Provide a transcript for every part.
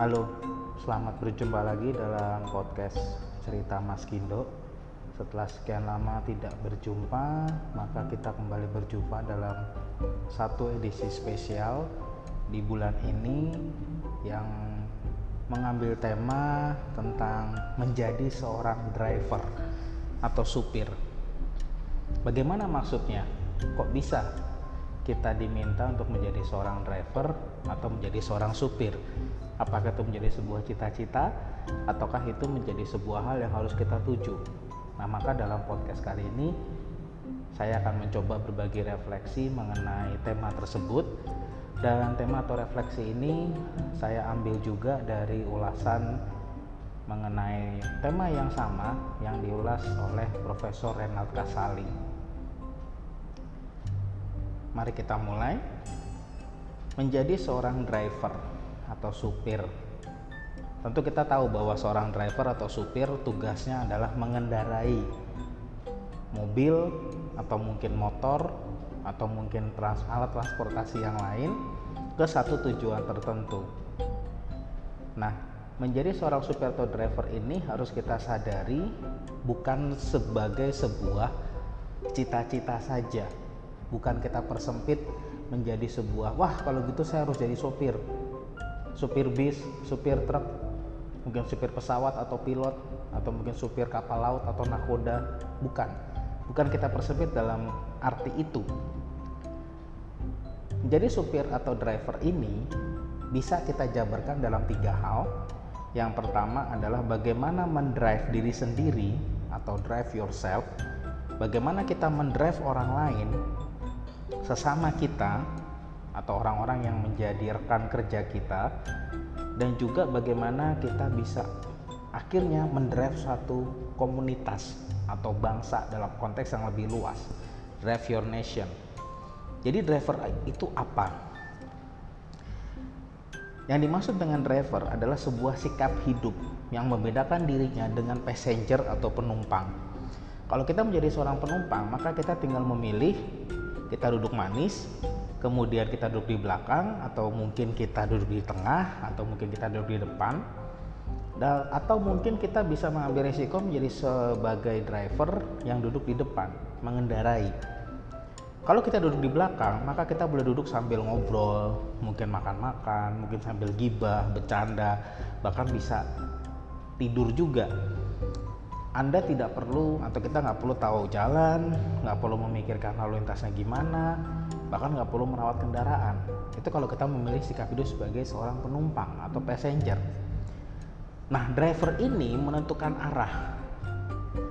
Halo, selamat berjumpa lagi dalam podcast cerita Mas Kindo. Setelah sekian lama tidak berjumpa, maka kita kembali berjumpa dalam satu edisi spesial di bulan ini yang mengambil tema tentang menjadi seorang driver atau supir. Bagaimana maksudnya? Kok bisa kita diminta untuk menjadi seorang driver atau menjadi seorang supir? Apakah itu menjadi sebuah cita-cita ataukah itu menjadi sebuah hal yang harus kita tuju? Nah, maka dalam podcast kali ini saya akan mencoba berbagi refleksi mengenai tema tersebut dan tema atau refleksi ini saya ambil juga dari ulasan mengenai tema yang sama yang diulas oleh Profesor Renald Kasali. Mari kita mulai. Menjadi seorang driver atau supir. Tentu kita tahu bahwa seorang driver atau supir tugasnya adalah mengendarai mobil atau mungkin motor atau mungkin trans alat transportasi yang lain ke satu tujuan tertentu. Nah, menjadi seorang supir atau driver ini harus kita sadari bukan sebagai sebuah cita-cita saja. Bukan kita persempit menjadi sebuah, wah kalau gitu saya harus jadi sopir supir bis, supir truk, mungkin supir pesawat atau pilot, atau mungkin supir kapal laut atau nakoda. Bukan, bukan kita persempit dalam arti itu. Jadi supir atau driver ini bisa kita jabarkan dalam tiga hal. Yang pertama adalah bagaimana mendrive diri sendiri atau drive yourself. Bagaimana kita mendrive orang lain sesama kita atau orang-orang yang menjadi rekan kerja kita dan juga bagaimana kita bisa akhirnya mendrive suatu komunitas atau bangsa dalam konteks yang lebih luas. Drive your nation. Jadi driver itu apa? Yang dimaksud dengan driver adalah sebuah sikap hidup yang membedakan dirinya dengan passenger atau penumpang. Kalau kita menjadi seorang penumpang maka kita tinggal memilih kita duduk manis kemudian kita duduk di belakang atau mungkin kita duduk di tengah atau mungkin kita duduk di depan. Dan atau mungkin kita bisa mengambil risiko menjadi sebagai driver yang duduk di depan mengendarai. Kalau kita duduk di belakang maka kita boleh duduk sambil ngobrol mungkin makan-makan mungkin sambil gibah bercanda bahkan bisa tidur juga anda tidak perlu atau kita nggak perlu tahu jalan, nggak perlu memikirkan lalu lintasnya gimana, bahkan nggak perlu merawat kendaraan. Itu kalau kita memilih sikap hidup sebagai seorang penumpang atau passenger. Nah, driver ini menentukan arah.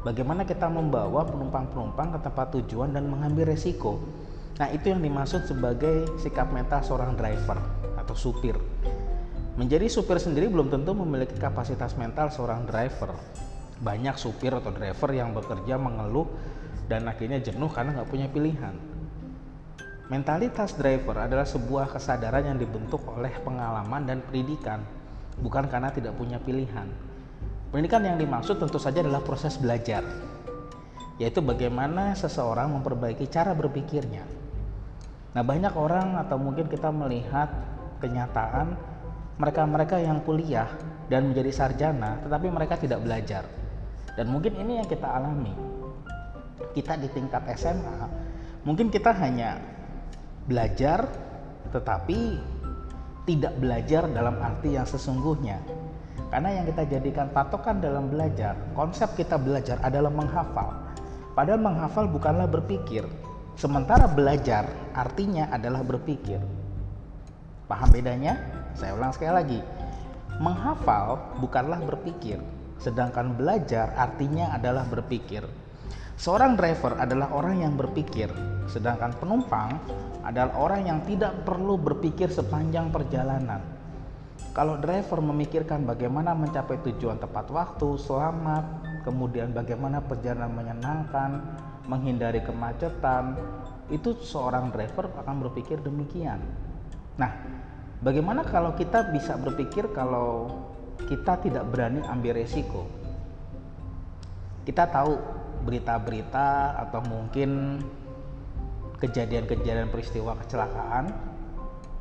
Bagaimana kita membawa penumpang-penumpang ke tempat tujuan dan mengambil resiko. Nah, itu yang dimaksud sebagai sikap mental seorang driver atau supir. Menjadi supir sendiri belum tentu memiliki kapasitas mental seorang driver banyak supir atau driver yang bekerja mengeluh dan akhirnya jenuh karena nggak punya pilihan. Mentalitas driver adalah sebuah kesadaran yang dibentuk oleh pengalaman dan pendidikan, bukan karena tidak punya pilihan. Pendidikan yang dimaksud tentu saja adalah proses belajar, yaitu bagaimana seseorang memperbaiki cara berpikirnya. Nah, banyak orang atau mungkin kita melihat kenyataan mereka-mereka yang kuliah dan menjadi sarjana, tetapi mereka tidak belajar dan mungkin ini yang kita alami. Kita di tingkat SMA, mungkin kita hanya belajar tetapi tidak belajar dalam arti yang sesungguhnya. Karena yang kita jadikan patokan dalam belajar, konsep kita belajar adalah menghafal. Padahal menghafal bukanlah berpikir. Sementara belajar artinya adalah berpikir. Paham bedanya? Saya ulang sekali lagi. Menghafal bukanlah berpikir, Sedangkan belajar artinya adalah berpikir. Seorang driver adalah orang yang berpikir, sedangkan penumpang adalah orang yang tidak perlu berpikir sepanjang perjalanan. Kalau driver memikirkan bagaimana mencapai tujuan tepat waktu, selamat, kemudian bagaimana perjalanan menyenangkan, menghindari kemacetan, itu seorang driver akan berpikir demikian. Nah, bagaimana kalau kita bisa berpikir kalau kita tidak berani ambil resiko. Kita tahu berita-berita atau mungkin kejadian-kejadian peristiwa kecelakaan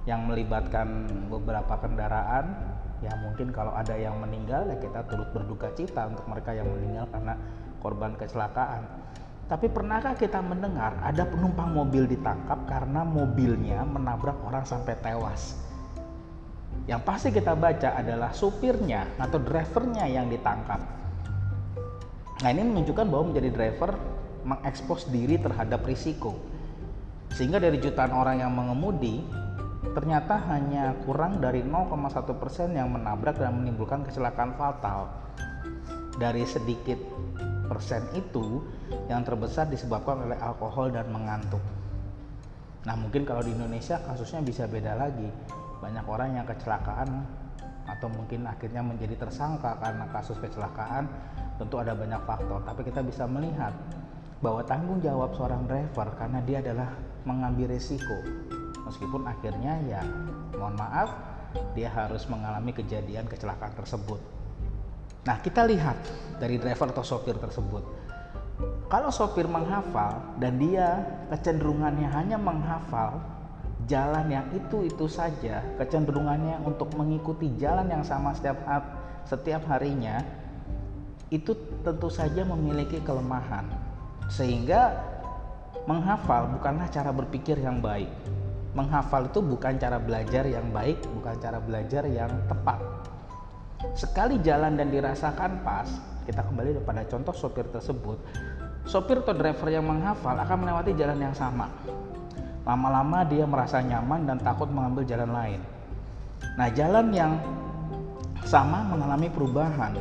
yang melibatkan beberapa kendaraan ya mungkin kalau ada yang meninggal ya kita turut berduka cita untuk mereka yang meninggal karena korban kecelakaan tapi pernahkah kita mendengar ada penumpang mobil ditangkap karena mobilnya menabrak orang sampai tewas yang pasti kita baca adalah supirnya atau drivernya yang ditangkap. Nah ini menunjukkan bahwa menjadi driver mengekspos diri terhadap risiko. Sehingga dari jutaan orang yang mengemudi, ternyata hanya kurang dari 0,1% yang menabrak dan menimbulkan kecelakaan fatal. Dari sedikit persen itu, yang terbesar disebabkan oleh alkohol dan mengantuk. Nah mungkin kalau di Indonesia kasusnya bisa beda lagi banyak orang yang kecelakaan atau mungkin akhirnya menjadi tersangka karena kasus kecelakaan tentu ada banyak faktor. Tapi kita bisa melihat bahwa tanggung jawab seorang driver karena dia adalah mengambil resiko meskipun akhirnya ya mohon maaf dia harus mengalami kejadian kecelakaan tersebut. Nah kita lihat dari driver atau sopir tersebut. Kalau sopir menghafal dan dia kecenderungannya hanya menghafal jalan yang itu-itu saja, kecenderungannya untuk mengikuti jalan yang sama setiap setiap harinya itu tentu saja memiliki kelemahan. Sehingga menghafal bukanlah cara berpikir yang baik. Menghafal itu bukan cara belajar yang baik, bukan cara belajar yang tepat. Sekali jalan dan dirasakan pas, kita kembali pada contoh sopir tersebut. Sopir atau driver yang menghafal akan melewati jalan yang sama Lama-lama dia merasa nyaman dan takut mengambil jalan lain. Nah, jalan yang sama mengalami perubahan.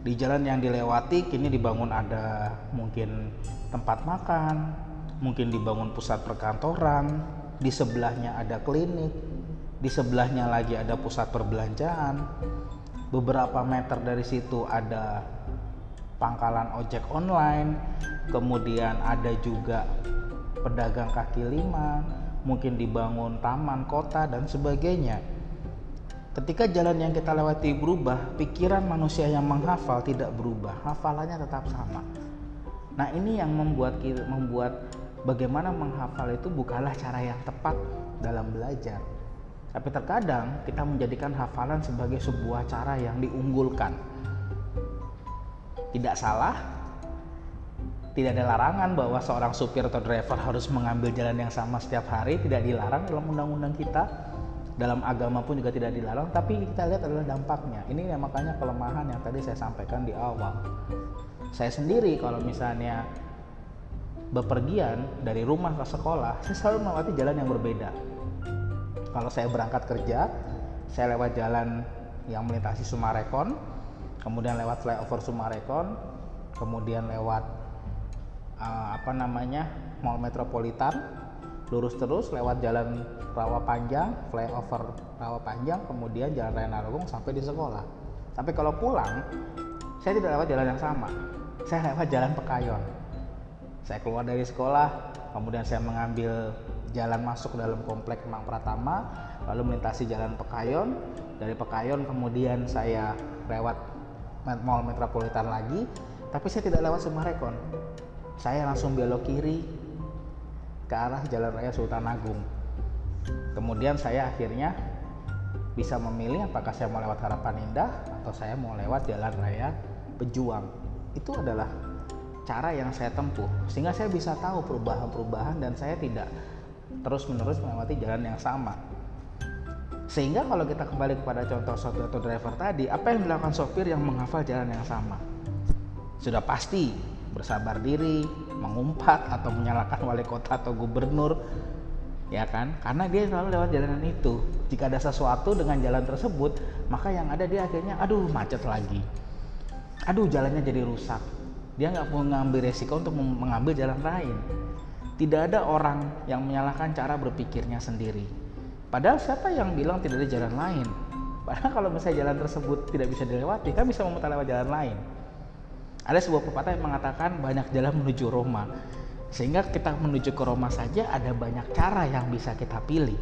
Di jalan yang dilewati kini dibangun ada mungkin tempat makan, mungkin dibangun pusat perkantoran, di sebelahnya ada klinik, di sebelahnya lagi ada pusat perbelanjaan. Beberapa meter dari situ ada pangkalan ojek online, kemudian ada juga pedagang kaki lima, mungkin dibangun taman kota dan sebagainya. Ketika jalan yang kita lewati berubah, pikiran manusia yang menghafal tidak berubah, hafalannya tetap sama. Nah, ini yang membuat membuat bagaimana menghafal itu bukanlah cara yang tepat dalam belajar. Tapi terkadang kita menjadikan hafalan sebagai sebuah cara yang diunggulkan. Tidak salah, tidak ada larangan bahwa seorang supir atau driver harus mengambil jalan yang sama setiap hari tidak dilarang dalam undang-undang kita. Dalam agama pun juga tidak dilarang tapi kita lihat adalah dampaknya. Ini ya makanya kelemahan yang tadi saya sampaikan di awal. Saya sendiri kalau misalnya bepergian dari rumah ke sekolah saya selalu melewati jalan yang berbeda. Kalau saya berangkat kerja saya lewat jalan yang melintasi Sumarekon kemudian lewat flyover Sumarekon kemudian lewat uh, apa namanya Mall Metropolitan lurus terus lewat jalan Rawa Panjang, flyover Rawa Panjang, kemudian jalan Raya Narogong sampai di sekolah. Tapi kalau pulang, saya tidak lewat jalan yang sama. Saya lewat jalan Pekayon. Saya keluar dari sekolah, kemudian saya mengambil jalan masuk dalam komplek Kemang Pratama, lalu melintasi jalan Pekayon. Dari Pekayon kemudian saya lewat Mall Metropolitan lagi, tapi saya tidak lewat Sumarekon saya langsung belok kiri ke arah Jalan Raya Sultan Agung. Kemudian saya akhirnya bisa memilih apakah saya mau lewat Harapan Indah atau saya mau lewat Jalan Raya Pejuang. Itu adalah cara yang saya tempuh sehingga saya bisa tahu perubahan-perubahan dan saya tidak terus-menerus melewati jalan yang sama. Sehingga kalau kita kembali kepada contoh sopir atau driver tadi, apa yang dilakukan sopir yang menghafal jalan yang sama? Sudah pasti bersabar diri, mengumpat atau menyalahkan wali kota atau gubernur, ya kan? Karena dia selalu lewat jalanan itu. Jika ada sesuatu dengan jalan tersebut, maka yang ada dia akhirnya, aduh macet lagi, aduh jalannya jadi rusak. Dia nggak mau mengambil resiko untuk mengambil jalan lain. Tidak ada orang yang menyalahkan cara berpikirnya sendiri. Padahal siapa yang bilang tidak ada jalan lain? Padahal kalau misalnya jalan tersebut tidak bisa dilewati, kan bisa memutar lewat jalan lain. Ada sebuah pepatah yang mengatakan banyak jalan menuju Roma. Sehingga kita menuju ke Roma saja ada banyak cara yang bisa kita pilih.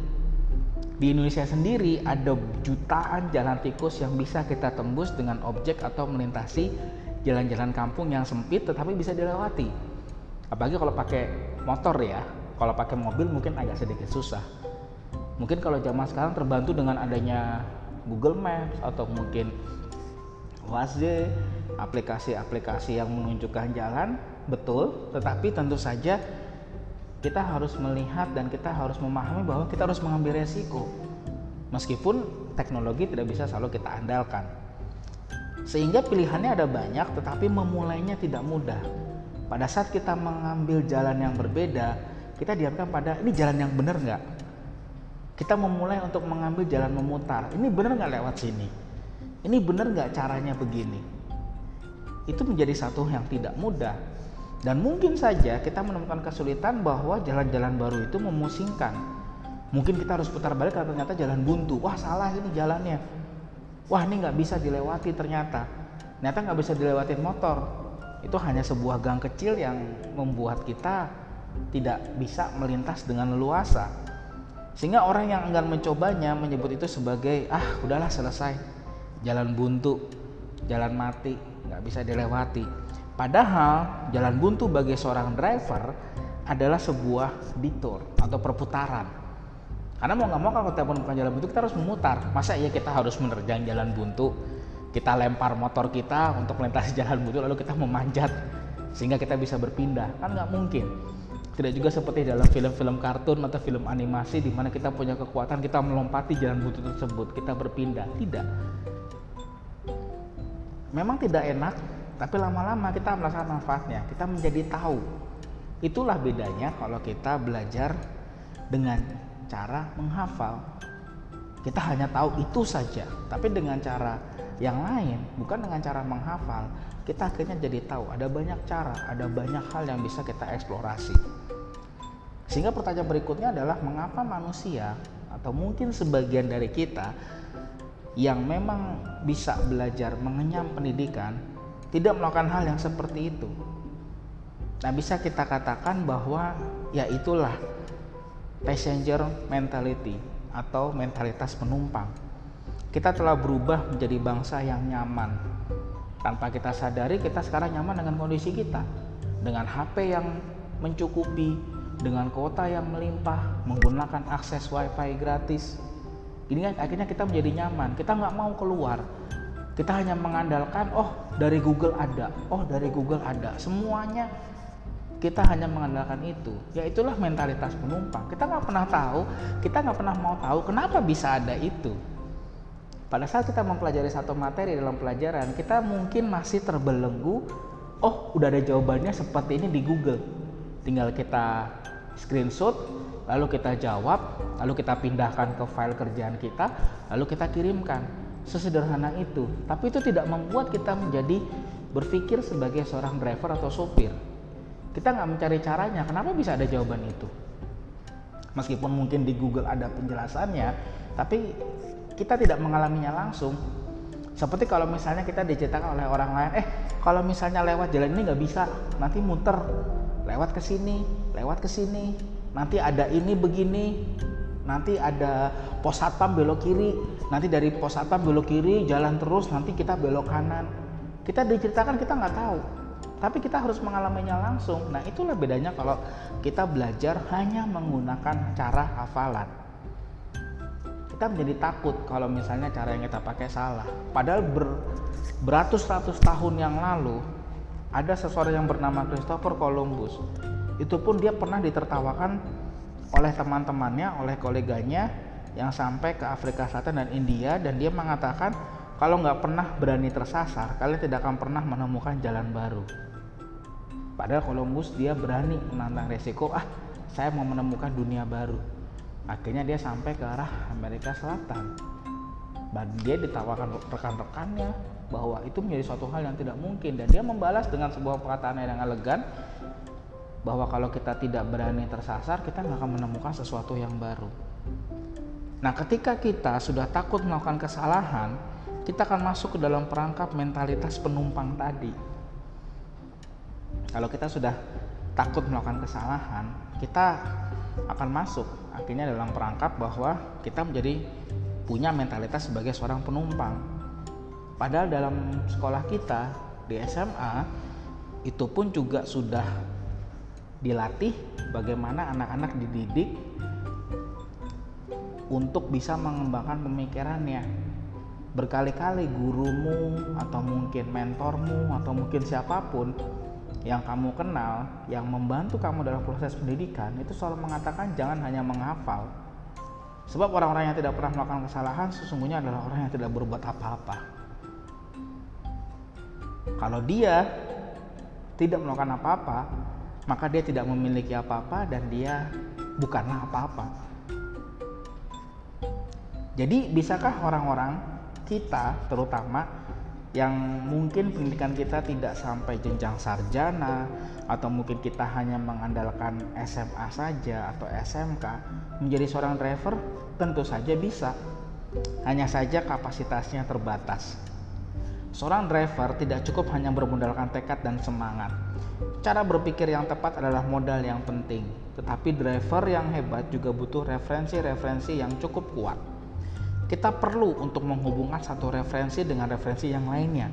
Di Indonesia sendiri ada jutaan jalan tikus yang bisa kita tembus dengan objek atau melintasi jalan-jalan kampung yang sempit tetapi bisa dilewati. Apalagi kalau pakai motor ya, kalau pakai mobil mungkin agak sedikit susah. Mungkin kalau zaman sekarang terbantu dengan adanya Google Maps atau mungkin Waze, aplikasi-aplikasi yang menunjukkan jalan, betul, tetapi tentu saja kita harus melihat dan kita harus memahami bahwa kita harus mengambil resiko. Meskipun teknologi tidak bisa selalu kita andalkan. Sehingga pilihannya ada banyak tetapi memulainya tidak mudah. Pada saat kita mengambil jalan yang berbeda, kita diamkan pada ini jalan yang benar nggak? Kita memulai untuk mengambil jalan memutar. Ini benar nggak lewat sini? ini benar nggak caranya begini itu menjadi satu yang tidak mudah. Dan mungkin saja kita menemukan kesulitan bahwa jalan-jalan baru itu memusingkan. Mungkin kita harus putar balik karena ternyata jalan buntu. Wah salah ini jalannya. Wah ini nggak bisa dilewati ternyata. Ternyata nggak bisa dilewati motor. Itu hanya sebuah gang kecil yang membuat kita tidak bisa melintas dengan leluasa. Sehingga orang yang enggan mencobanya menyebut itu sebagai ah udahlah selesai. Jalan buntu, jalan mati, nggak bisa dilewati. Padahal jalan buntu bagi seorang driver adalah sebuah detour atau perputaran. Karena mau nggak mau kalau kita menemukan jalan buntu kita harus memutar. Masa iya kita harus menerjang jalan buntu? Kita lempar motor kita untuk melintasi jalan buntu lalu kita memanjat sehingga kita bisa berpindah. Kan nggak mungkin. Tidak juga seperti dalam film-film kartun atau film animasi di mana kita punya kekuatan kita melompati jalan buntu tersebut, kita berpindah. Tidak memang tidak enak tapi lama-lama kita merasakan manfaatnya. Kita menjadi tahu. Itulah bedanya kalau kita belajar dengan cara menghafal. Kita hanya tahu itu saja tapi dengan cara yang lain bukan dengan cara menghafal kita akhirnya jadi tahu. Ada banyak cara ada banyak hal yang bisa kita eksplorasi. Sehingga pertanyaan berikutnya adalah mengapa manusia atau mungkin sebagian dari kita yang memang bisa belajar mengenyam pendidikan tidak melakukan hal yang seperti itu. Nah, bisa kita katakan bahwa ya itulah passenger mentality atau mentalitas penumpang. Kita telah berubah menjadi bangsa yang nyaman. Tanpa kita sadari, kita sekarang nyaman dengan kondisi kita. Dengan HP yang mencukupi, dengan kuota yang melimpah, menggunakan akses WiFi gratis, ini kan akhirnya kita menjadi nyaman. Kita nggak mau keluar. Kita hanya mengandalkan oh dari Google ada. Oh dari Google ada. Semuanya kita hanya mengandalkan itu. Ya itulah mentalitas penumpang. Kita nggak pernah tahu. Kita nggak pernah mau tahu kenapa bisa ada itu. Pada saat kita mempelajari satu materi dalam pelajaran kita mungkin masih terbelenggu oh udah ada jawabannya seperti ini di Google. Tinggal kita screenshot lalu kita jawab, lalu kita pindahkan ke file kerjaan kita, lalu kita kirimkan. Sesederhana itu, tapi itu tidak membuat kita menjadi berpikir sebagai seorang driver atau sopir. Kita nggak mencari caranya, kenapa bisa ada jawaban itu? Meskipun mungkin di Google ada penjelasannya, tapi kita tidak mengalaminya langsung. Seperti kalau misalnya kita diceritakan oleh orang lain, eh kalau misalnya lewat jalan ini nggak bisa, nanti muter, lewat ke sini, lewat ke sini, nanti ada ini begini. Nanti ada pos satpam belok kiri. Nanti dari pos satpam belok kiri jalan terus nanti kita belok kanan. Kita diceritakan kita nggak tahu. Tapi kita harus mengalaminya langsung. Nah itulah bedanya kalau kita belajar hanya menggunakan cara hafalan. Kita menjadi takut kalau misalnya cara yang kita pakai salah. Padahal ber, beratus-ratus tahun yang lalu ada seseorang yang bernama Christopher Columbus itu pun dia pernah ditertawakan oleh teman-temannya, oleh koleganya yang sampai ke Afrika Selatan dan India dan dia mengatakan kalau nggak pernah berani tersasar, kalian tidak akan pernah menemukan jalan baru. Padahal Columbus dia berani menantang resiko, ah saya mau menemukan dunia baru. Akhirnya dia sampai ke arah Amerika Selatan. Dan dia ditawarkan rekan-rekannya bahwa itu menjadi suatu hal yang tidak mungkin dan dia membalas dengan sebuah perkataan yang elegan bahwa kalau kita tidak berani tersasar, kita nggak akan menemukan sesuatu yang baru. Nah, ketika kita sudah takut melakukan kesalahan, kita akan masuk ke dalam perangkap mentalitas penumpang tadi. Kalau kita sudah takut melakukan kesalahan, kita akan masuk akhirnya dalam perangkap bahwa kita menjadi punya mentalitas sebagai seorang penumpang. Padahal dalam sekolah kita di SMA itu pun juga sudah dilatih bagaimana anak-anak dididik untuk bisa mengembangkan pemikirannya. Berkali-kali gurumu atau mungkin mentormu atau mungkin siapa pun yang kamu kenal yang membantu kamu dalam proses pendidikan itu selalu mengatakan jangan hanya menghafal. Sebab orang-orang yang tidak pernah melakukan kesalahan sesungguhnya adalah orang yang tidak berbuat apa-apa. Kalau dia tidak melakukan apa-apa maka dia tidak memiliki apa-apa dan dia bukanlah apa-apa. Jadi bisakah orang-orang kita terutama yang mungkin pendidikan kita tidak sampai jenjang sarjana atau mungkin kita hanya mengandalkan SMA saja atau SMK menjadi seorang driver? Tentu saja bisa. Hanya saja kapasitasnya terbatas. Seorang driver tidak cukup hanya bermodalkan tekad dan semangat cara berpikir yang tepat adalah modal yang penting tetapi driver yang hebat juga butuh referensi-referensi yang cukup kuat kita perlu untuk menghubungkan satu referensi dengan referensi yang lainnya.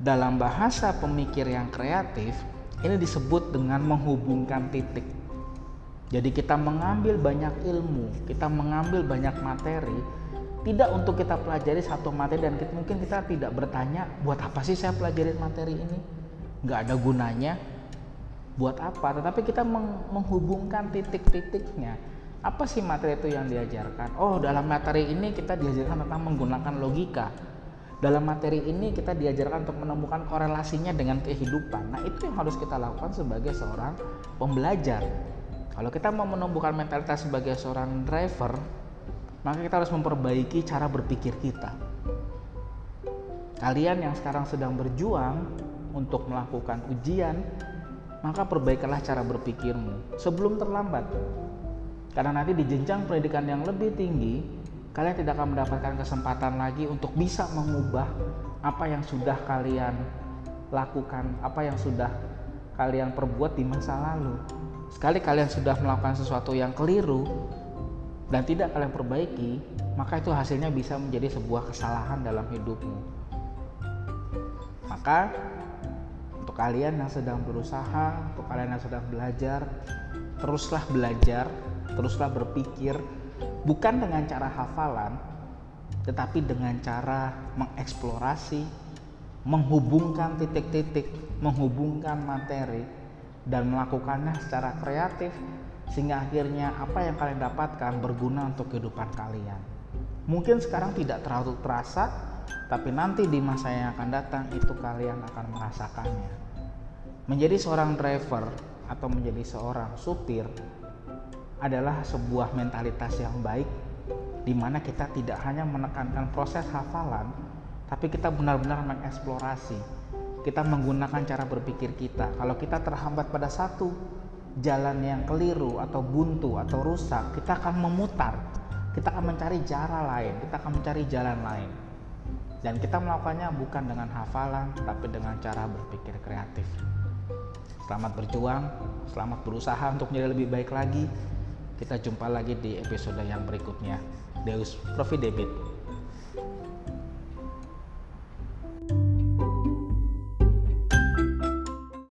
Dalam bahasa pemikir yang kreatif, ini disebut dengan menghubungkan titik. Jadi kita mengambil banyak ilmu, kita mengambil banyak materi, tidak untuk kita pelajari satu materi dan mungkin kita tidak bertanya buat apa sih saya pelajari materi ini, nggak ada gunanya, buat apa? Tetapi kita menghubungkan titik-titiknya apa sih materi itu yang diajarkan? Oh, dalam materi ini kita diajarkan tentang menggunakan logika. Dalam materi ini kita diajarkan untuk menemukan korelasinya dengan kehidupan. Nah, itu yang harus kita lakukan sebagai seorang pembelajar. Kalau kita mau menumbuhkan mentalitas sebagai seorang driver, maka kita harus memperbaiki cara berpikir kita. Kalian yang sekarang sedang berjuang untuk melakukan ujian, maka perbaikilah cara berpikirmu sebelum terlambat. Karena nanti di jenjang pendidikan yang lebih tinggi, kalian tidak akan mendapatkan kesempatan lagi untuk bisa mengubah apa yang sudah kalian lakukan, apa yang sudah kalian perbuat di masa lalu. Sekali kalian sudah melakukan sesuatu yang keliru dan tidak kalian perbaiki, maka itu hasilnya bisa menjadi sebuah kesalahan dalam hidupmu. Maka untuk kalian yang sedang berusaha, untuk kalian yang sedang belajar, teruslah belajar teruslah berpikir bukan dengan cara hafalan tetapi dengan cara mengeksplorasi menghubungkan titik-titik menghubungkan materi dan melakukannya secara kreatif sehingga akhirnya apa yang kalian dapatkan berguna untuk kehidupan kalian. Mungkin sekarang tidak terlalu terasa tapi nanti di masa yang akan datang itu kalian akan merasakannya menjadi seorang driver atau menjadi seorang supir adalah sebuah mentalitas yang baik di mana kita tidak hanya menekankan proses hafalan tapi kita benar-benar mengeksplorasi. Kita menggunakan cara berpikir kita. Kalau kita terhambat pada satu jalan yang keliru atau buntu atau rusak kita akan memutar. Kita akan mencari cara lain kita akan mencari jalan lain. Dan kita melakukannya bukan dengan hafalan tapi dengan cara berpikir kreatif selamat berjuang selamat berusaha untuk menjadi lebih baik lagi kita jumpa lagi di episode yang berikutnya. Deus Profit Debit.